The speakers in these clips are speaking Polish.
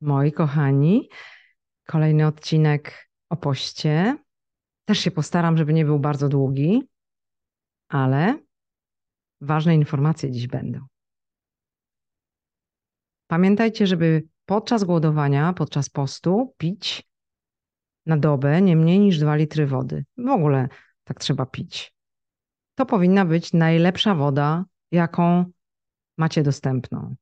Moi kochani, kolejny odcinek o poście. Też się postaram, żeby nie był bardzo długi, ale ważne informacje dziś będą. Pamiętajcie, żeby podczas głodowania, podczas postu pić na dobę nie mniej niż 2 litry wody. W ogóle tak trzeba pić. To powinna być najlepsza woda, jaką macie dostępną.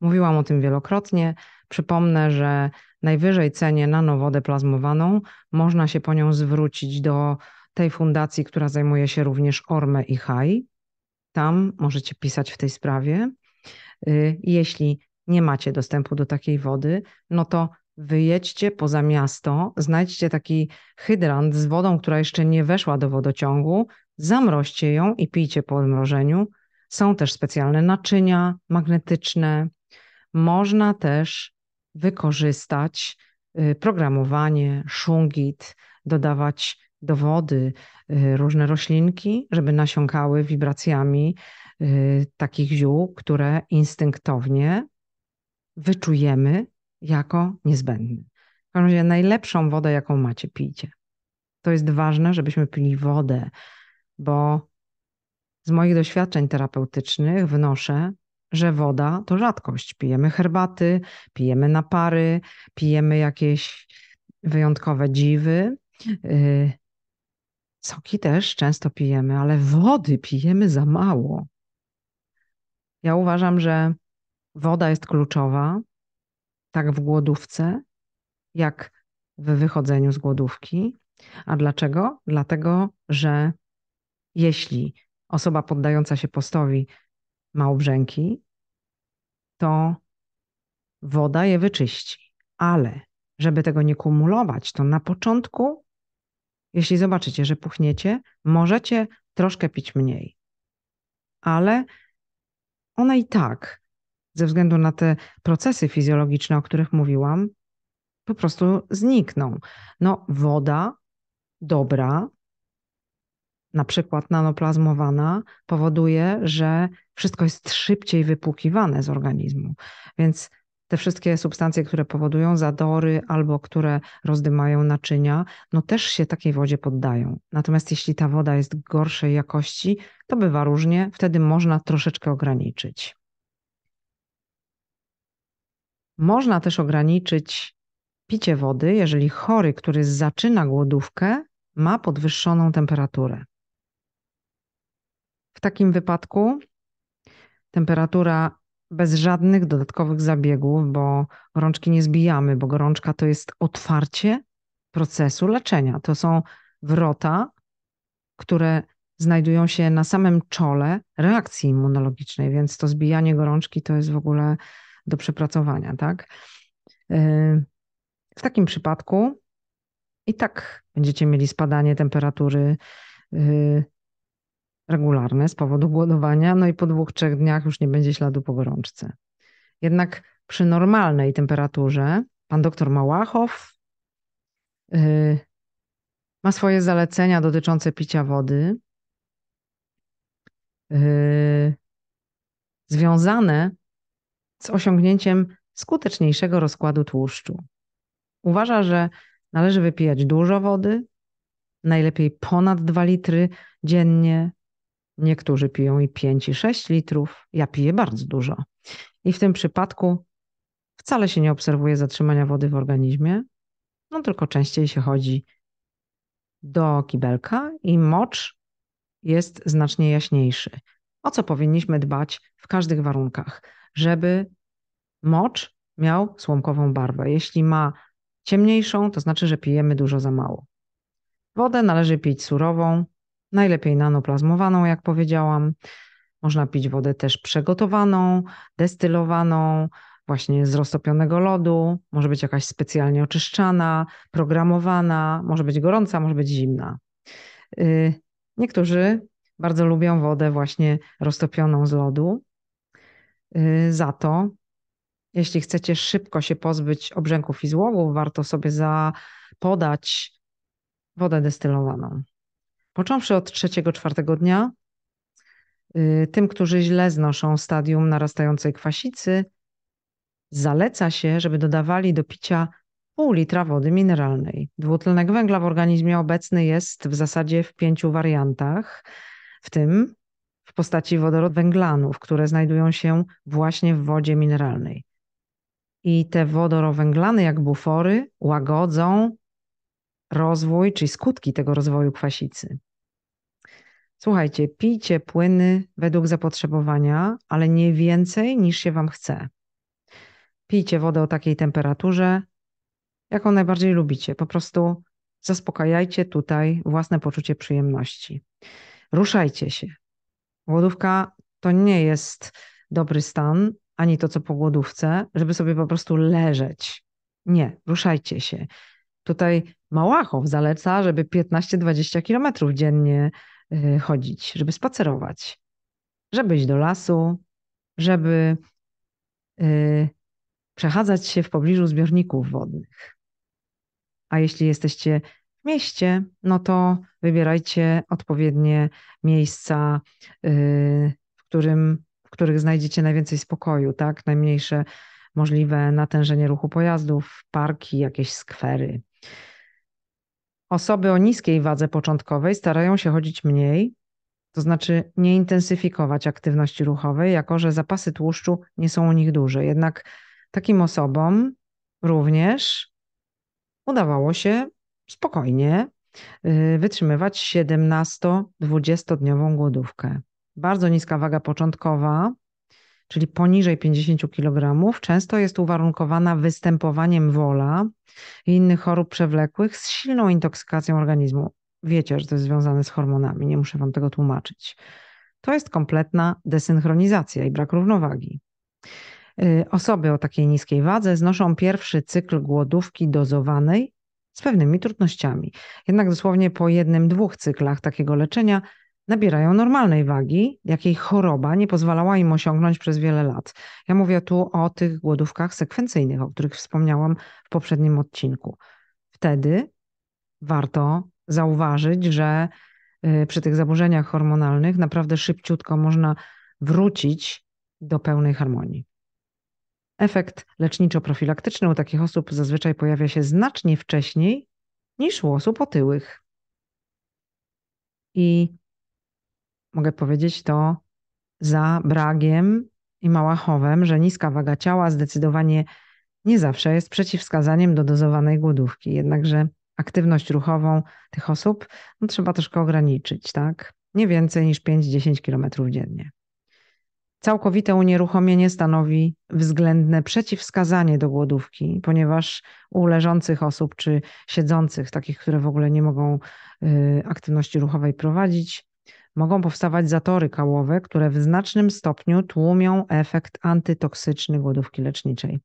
Mówiłam o tym wielokrotnie. Przypomnę, że najwyżej cenię nanowodę plazmowaną. Można się po nią zwrócić do tej fundacji, która zajmuje się również ORME i HAI. Tam możecie pisać w tej sprawie. Y, jeśli nie macie dostępu do takiej wody, no to wyjedźcie poza miasto, znajdźcie taki hydrant z wodą, która jeszcze nie weszła do wodociągu, zamroźcie ją i pijcie po odmrożeniu. Są też specjalne naczynia magnetyczne. Można też wykorzystać y, programowanie, szungit, dodawać do wody y, różne roślinki, żeby nasiąkały wibracjami y, takich ziół, które instynktownie wyczujemy jako niezbędne. W każdym razie najlepszą wodę, jaką macie, pijcie. To jest ważne, żebyśmy pili wodę, bo z moich doświadczeń terapeutycznych wynoszę, że woda to rzadkość. Pijemy herbaty, pijemy napary, pijemy jakieś wyjątkowe dziwy. Y, soki też często pijemy, ale wody pijemy za mało. Ja uważam, że woda jest kluczowa, tak w głodówce, jak w wychodzeniu z głodówki. A dlaczego? Dlatego, że jeśli osoba poddająca się postowi ma obrzęki, to woda je wyczyści. Ale żeby tego nie kumulować, to na początku, jeśli zobaczycie, że puchniecie, możecie troszkę pić mniej. Ale ona i tak, ze względu na te procesy fizjologiczne, o których mówiłam, po prostu znikną. No, woda dobra na przykład nanoplazmowana, powoduje, że wszystko jest szybciej wypłukiwane z organizmu. Więc te wszystkie substancje, które powodują zadory albo które rozdymają naczynia, no też się takiej wodzie poddają. Natomiast jeśli ta woda jest gorszej jakości, to bywa różnie, wtedy można troszeczkę ograniczyć. Można też ograniczyć picie wody, jeżeli chory, który zaczyna głodówkę, ma podwyższoną temperaturę. W takim wypadku temperatura bez żadnych dodatkowych zabiegów, bo gorączki nie zbijamy, bo gorączka to jest otwarcie procesu leczenia. To są wrota, które znajdują się na samym czole reakcji immunologicznej, więc to zbijanie gorączki to jest w ogóle do przepracowania, tak? Yy, w takim przypadku i tak będziecie mieli spadanie temperatury yy, regularne z powodu głodowania, no i po dwóch, trzech dniach już nie będzie śladu po gorączce. Jednak przy normalnej temperaturze pan doktor Małachow yy, ma swoje zalecenia dotyczące picia wody, yy, związane z osiągnięciem skuteczniejszego rozkładu tłuszczu. Uważa, że należy wypijać dużo wody, najlepiej ponad 2 litry dziennie, Niektórzy piją i 5 i 6 litrów. Ja piję bardzo dużo. I w tym przypadku wcale się nie obserwuje zatrzymania wody w organizmie, no tylko częściej się chodzi do kibelka i mocz jest znacznie jaśniejszy. O co powinniśmy dbać w każdych warunkach? Żeby mocz miał słomkową barwę. Jeśli ma ciemniejszą, to znaczy, że pijemy dużo za mało. Wodę należy pić surową, najlepiej nanoplazmowaną, jak powiedziałam. Można pić wodę też przegotowaną, destylowaną, właśnie z roztopionego lodu. Może być jakaś specjalnie oczyszczana, programowana, może być gorąca, może być zimna. Y, niektórzy bardzo lubią wodę właśnie roztopioną z lodu. Y, za to, jeśli chcecie szybko się pozbyć obrzęków i złogów, warto sobie zapodać wodę destylowaną. Począwszy od trzeciego, czwartego dnia, y, tym, którzy źle znoszą stadium narastającej kwasicy, zaleca się, żeby dodawali do picia pół litra wody mineralnej. Dwutlenek węgla w organizmie obecny jest w zasadzie w pięciu wariantach, w tym w postaci wodorowęglanów, które znajdują się właśnie w wodzie mineralnej. I te wodorowęglany, jak bufory, łagodzą rozwój, czyli skutki tego rozwoju kwasicy. Słuchajcie, pijcie płyny według zapotrzebowania, ale nie więcej niż się Wam chce. Pijcie wodę o takiej temperaturze, jaką najbardziej lubicie. Po prostu zaspokajajcie tutaj własne poczucie przyjemności. Ruszajcie się. Głodówka to nie jest dobry stan, ani to, co po głodówce, żeby sobie po prostu leżeć. Nie, ruszajcie się. Tutaj Małachow zaleca, żeby 15-20 kilometrów dziennie y, chodzić, żeby spacerować, żeby iść do lasu, żeby y, przechadzać się w pobliżu zbiorników wodnych. A jeśli jesteście w mieście, no to wybierajcie odpowiednie miejsca, y, w, którym, w których znajdziecie najwięcej spokoju, tak? Najmniejsze możliwe natężenie ruchu pojazdów, parki, jakieś skwery. Osoby o niskiej wadze początkowej starają się chodzić mniej, to znaczy nie intensyfikować aktywności ruchowej, jako że zapasy tłuszczu nie są u nich duże. Jednak takim osobom również udawało się spokojnie y, wytrzymywać 17-20 głodówkę. Bardzo niska waga początkowa, czyli poniżej 50 kg, często jest uwarunkowana występowaniem wola i innych chorób przewlekłych z silną intoksykacją organizmu. Wiecie, że to jest związane z hormonami, nie muszę Wam tego tłumaczyć. To jest kompletna desynchronizacja i brak równowagi. Y, osoby o takiej niskiej wadze znoszą pierwszy cykl głodówki dozowanej z pewnymi trudnościami. Jednak dosłownie po jednym, dwóch cyklach takiego leczenia nabierają normalnej wagi, jakiej choroba nie pozwalała im osiągnąć przez wiele lat. Ja mówię tu o tych głodówkach sekwencyjnych, o których wspomniałam w poprzednim odcinku. Wtedy warto zauważyć, że y, przy tych zaburzeniach hormonalnych naprawdę szybciutko można wrócić do pełnej harmonii. Efekt leczniczo-profilaktyczny u takich osób zazwyczaj pojawia się znacznie wcześniej niż u osób otyłych. I mogę powiedzieć to za bragiem i małachowem, że niska waga ciała zdecydowanie nie zawsze jest przeciwwskazaniem do dozowanej głodówki. Jednakże aktywność ruchową tych osób no, trzeba troszkę ograniczyć, tak? Nie więcej niż 5-10 km dziennie. Całkowite unieruchomienie stanowi względne przeciwwskazanie do głodówki, ponieważ u leżących osób czy siedzących, takich, które w ogóle nie mogą y, aktywności ruchowej prowadzić, mogą powstawać zatory kałowe, które w znacznym stopniu tłumią efekt antytoksyczny głodówki leczniczej.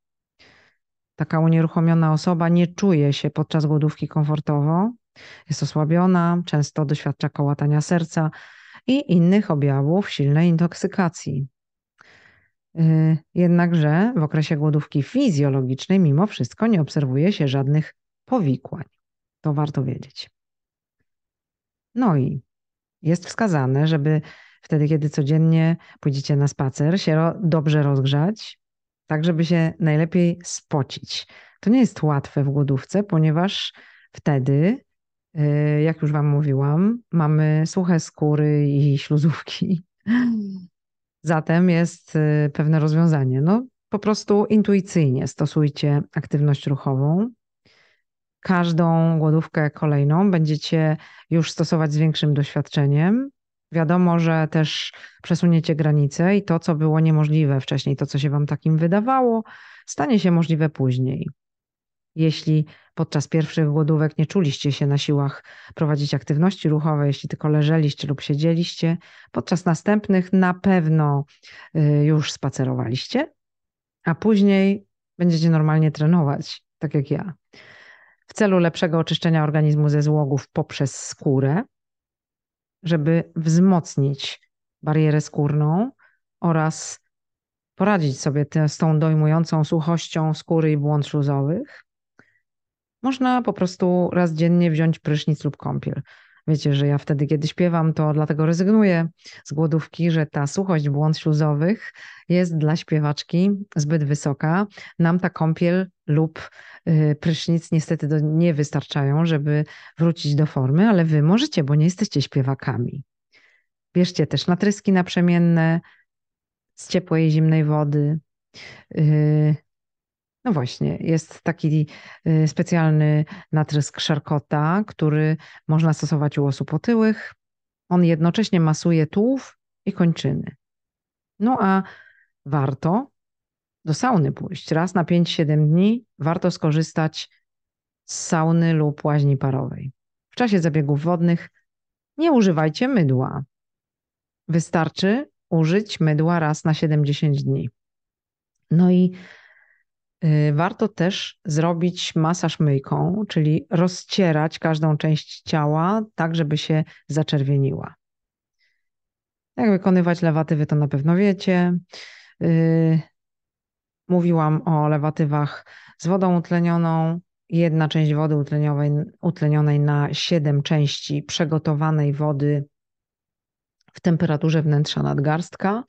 Taka unieruchomiona osoba nie czuje się podczas głodówki komfortowo, jest osłabiona, często doświadcza kołatania serca i innych objawów silnej intoksykacji. Y, jednakże w okresie głodówki fizjologicznej mimo wszystko nie obserwuje się żadnych powikłań. To warto wiedzieć. No i jest wskazane, żeby wtedy, kiedy codziennie pójdziecie na spacer, się dobrze rozgrzać, tak żeby się najlepiej spocić. To nie jest łatwe w głodówce, ponieważ wtedy, y, jak już Wam mówiłam, mamy suche skóry i śluzówki. Zatem jest y, pewne rozwiązanie. No, po prostu intuicyjnie stosujcie aktywność ruchową. Każdą głodówkę kolejną będziecie już stosować z większym doświadczeniem. Wiadomo, że też przesuniecie granice i to, co było niemożliwe wcześniej, to, co się Wam takim wydawało, stanie się możliwe później. Jeśli podczas pierwszych głodówek nie czuliście się na siłach prowadzić aktywności ruchowe, jeśli tylko leżeliście lub siedzieliście, podczas następnych na pewno y, już spacerowaliście, a później będziecie normalnie trenować, tak jak ja. W celu lepszego oczyszczenia organizmu ze złogów poprzez skórę, żeby wzmocnić barierę skórną oraz poradzić sobie te, z tą dojmującą suchością skóry i błąd śluzowych, można po prostu raz dziennie wziąć prysznic lub kąpiel. Wiecie, że ja wtedy, kiedy śpiewam, to dlatego rezygnuję z głodówki, że ta suchość błąd śluzowych jest dla śpiewaczki zbyt wysoka. Nam ta kąpiel lub y, prysznic niestety nie wystarczają, żeby wrócić do formy, ale wy możecie, bo nie jesteście śpiewakami. Bierzcie też natryski naprzemienne z ciepłej i zimnej wody. No właśnie, jest taki y, specjalny natrysk szarkota, który można stosować u osób otyłych. On jednocześnie masuje tułów i kończyny. No a warto do sauny pójść. Raz na 5-7 dni warto skorzystać z sauny lub łaźni parowej. W czasie zabiegów wodnych nie używajcie mydła. Wystarczy użyć mydła raz na 70 dni. No i warto też zrobić masaż myjką, czyli rozcierać każdą część ciała tak, żeby się zaczerwieniła. Jak wykonywać lewatywy, to na pewno wiecie. Y, mówiłam o lewatywach z wodą utlenioną. Jedna część wody utlenionej, utlenionej na siedem części przygotowanej wody w temperaturze wnętrza nadgarstka.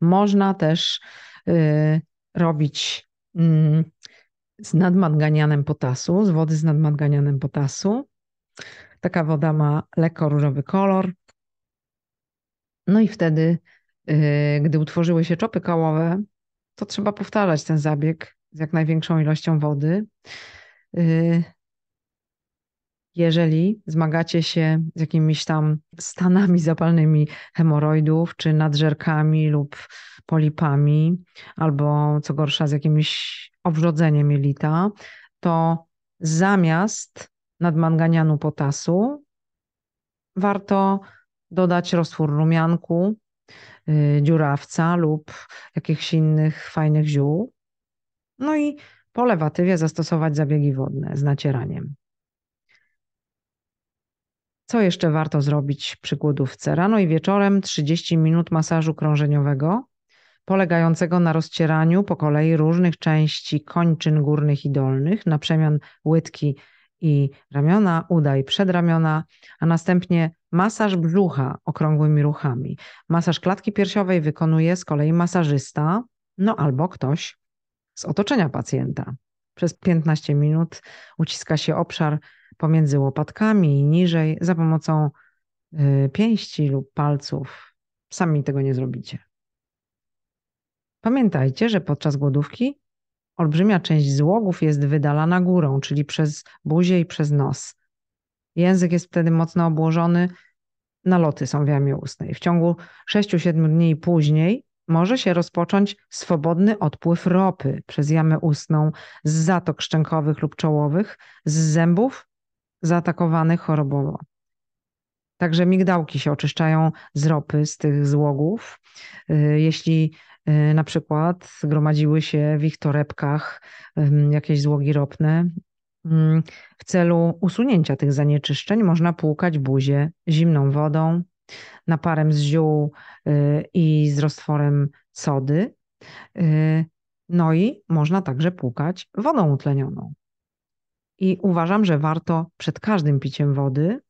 Można też y, robić y, z nadmanganianem potasu, z wody z nadmanganianem potasu. Taka woda ma lekko różowy kolor. No i wtedy, y, gdy utworzyły się czopy kałowe, to trzeba powtarzać ten zabieg z jak największą ilością wody. Y, jeżeli zmagacie się z jakimiś tam stanami zapalnymi hemoroidów, czy nadżerkami lub polipami, albo co gorsza z jakimś obrzodzeniem jelita, to zamiast nadmanganianu potasu warto dodać roztwór rumianku, yy, dziurawca lub jakichś innych fajnych ziół. No i po lewatywie zastosować zabiegi wodne z nacieraniem. Co jeszcze warto zrobić przy głodówce? Rano i wieczorem 30 minut masażu krążeniowego, polegającego na rozcieraniu po kolei różnych części kończyn górnych i dolnych, na przemian łydki i ramiona, uda i przedramiona, a następnie masaż brzucha okrągłymi ruchami. Masaż klatki piersiowej wykonuje z kolei masażysta, no albo ktoś z otoczenia pacjenta. Przez 15 minut uciska się obszar pomiędzy łopatkami i niżej za pomocą y, pięści lub palców. Sami tego nie zrobicie. Pamiętajcie, że podczas głodówki olbrzymia część złogów jest wydalana górą, czyli przez buzię i przez nos. Język jest wtedy mocno obłożony, naloty są w jamie ustnej. W ciągu 6-7 dni później może się rozpocząć swobodny odpływ ropy przez jamę ustną z zatok szczękowych lub czołowych, z zębów zaatakowanych chorobowo. Także migdałki się oczyszczają z ropy, z tych złogów. Y, jeśli y, na przykład zgromadziły się w ich torebkach jakieś złogi ropne, w celu usunięcia tych zanieczyszczeń można płukać buzię zimną wodą, naparem z ziół y, i z roztworem sody. No i można także płukać wodą utlenioną. I uważam, że warto przed każdym piciem wody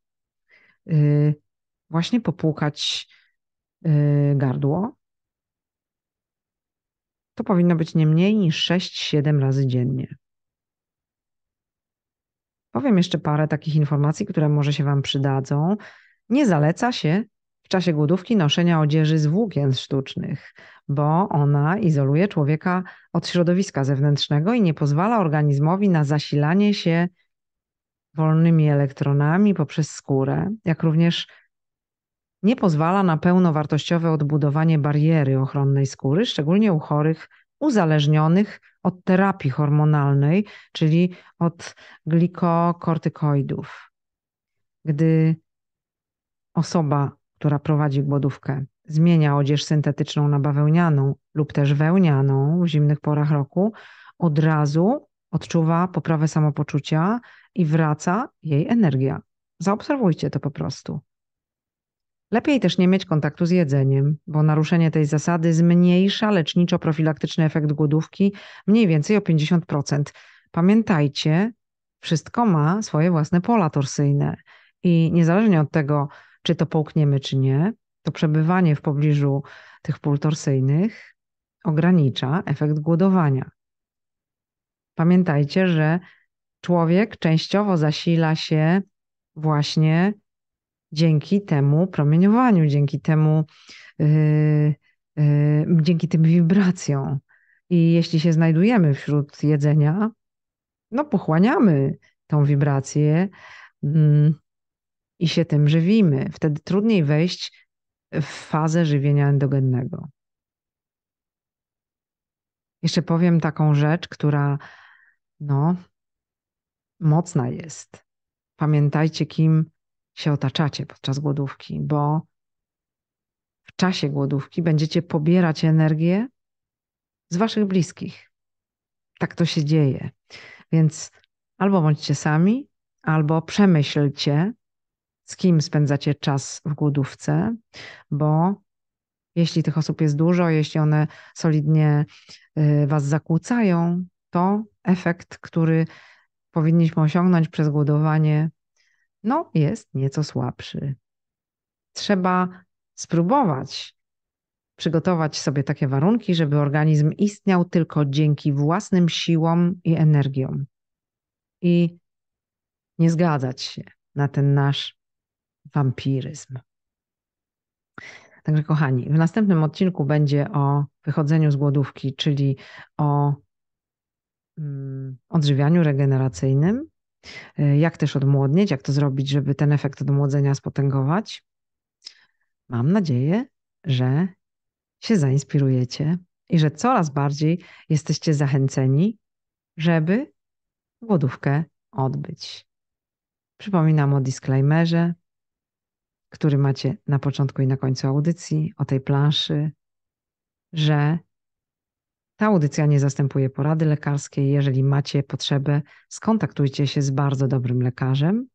yy, właśnie popłukać yy, gardło. To powinno być nie mniej niż 6-7 razy dziennie. Powiem jeszcze parę takich informacji, które może się Wam przydadzą. Nie zaleca się w czasie głodówki noszenia odzieży z włókien sztucznych, bo ona izoluje człowieka od środowiska zewnętrznego i nie pozwala organizmowi na zasilanie się wolnymi elektronami poprzez skórę, jak również nie pozwala na pełnowartościowe odbudowanie bariery ochronnej skóry, szczególnie u chorych uzależnionych od terapii hormonalnej, czyli od glikokortykoidów. Gdy osoba która prowadzi głodówkę. Zmienia odzież syntetyczną na bawełnianą lub też wełnianą w zimnych porach roku, od razu odczuwa poprawę samopoczucia i wraca jej energia. Zaobserwujcie to po prostu. Lepiej też nie mieć kontaktu z jedzeniem, bo naruszenie tej zasady zmniejsza leczniczo-profilaktyczny efekt głodówki mniej więcej o 50%. Pamiętajcie, wszystko ma swoje własne pola torsyjne I niezależnie od tego, czy to połkniemy, czy nie, to przebywanie w pobliżu tych pól torsyjnych ogranicza efekt głodowania. Pamiętajcie, że człowiek częściowo zasila się właśnie dzięki temu promieniowaniu, dzięki temu, yy, yy, dzięki tym wibracjom. I jeśli się znajdujemy wśród jedzenia, no pochłaniamy tą wibrację yy, i się tym żywimy. Wtedy trudniej wejść w fazę żywienia endogennego. Jeszcze powiem taką rzecz, która no, mocna jest. Pamiętajcie, kim się otaczacie podczas głodówki, bo w czasie głodówki będziecie pobierać energię z waszych bliskich. Tak to się dzieje. Więc albo bądźcie sami, albo przemyślcie, z kim spędzacie czas w głodówce, bo jeśli tych osób jest dużo, jeśli one solidnie y, was zakłócają, to efekt, który powinniśmy osiągnąć przez głodowanie, no jest nieco słabszy. Trzeba spróbować przygotować sobie takie warunki, żeby organizm istniał tylko dzięki własnym siłom i energiom. I nie zgadzać się na ten nasz wampiryzm. Także, kochani, w następnym odcinku będzie o wychodzeniu z głodówki, czyli o mm, odżywianiu regeneracyjnym, y, jak też odmłodnieć, jak to zrobić, żeby ten efekt odmłodzenia spotęgować. Mam nadzieję, że się zainspirujecie i że coraz bardziej jesteście zachęceni, żeby głodówkę odbyć. Przypominam o disclaimerze, który macie na początku i na końcu audycji, o tej planszy, że ta audycja nie zastępuje porady lekarskiej. Jeżeli macie potrzebę, skontaktujcie się z bardzo dobrym lekarzem.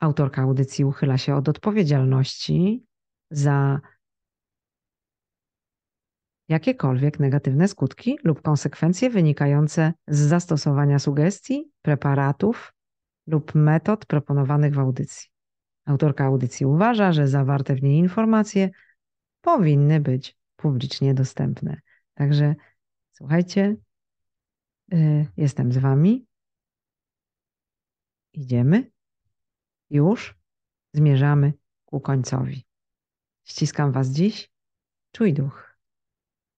Autorka audycji uchyla się od odpowiedzialności za jakiekolwiek negatywne skutki lub konsekwencje wynikające z zastosowania sugestii, preparatów lub metod proponowanych w audycji. Autorka audycji uważa, że zawarte w niej informacje powinny być publicznie dostępne. Także słuchajcie, y, jestem z Wami. Idziemy. Już zmierzamy ku końcowi. Ściskam Was dziś. Czuj duch.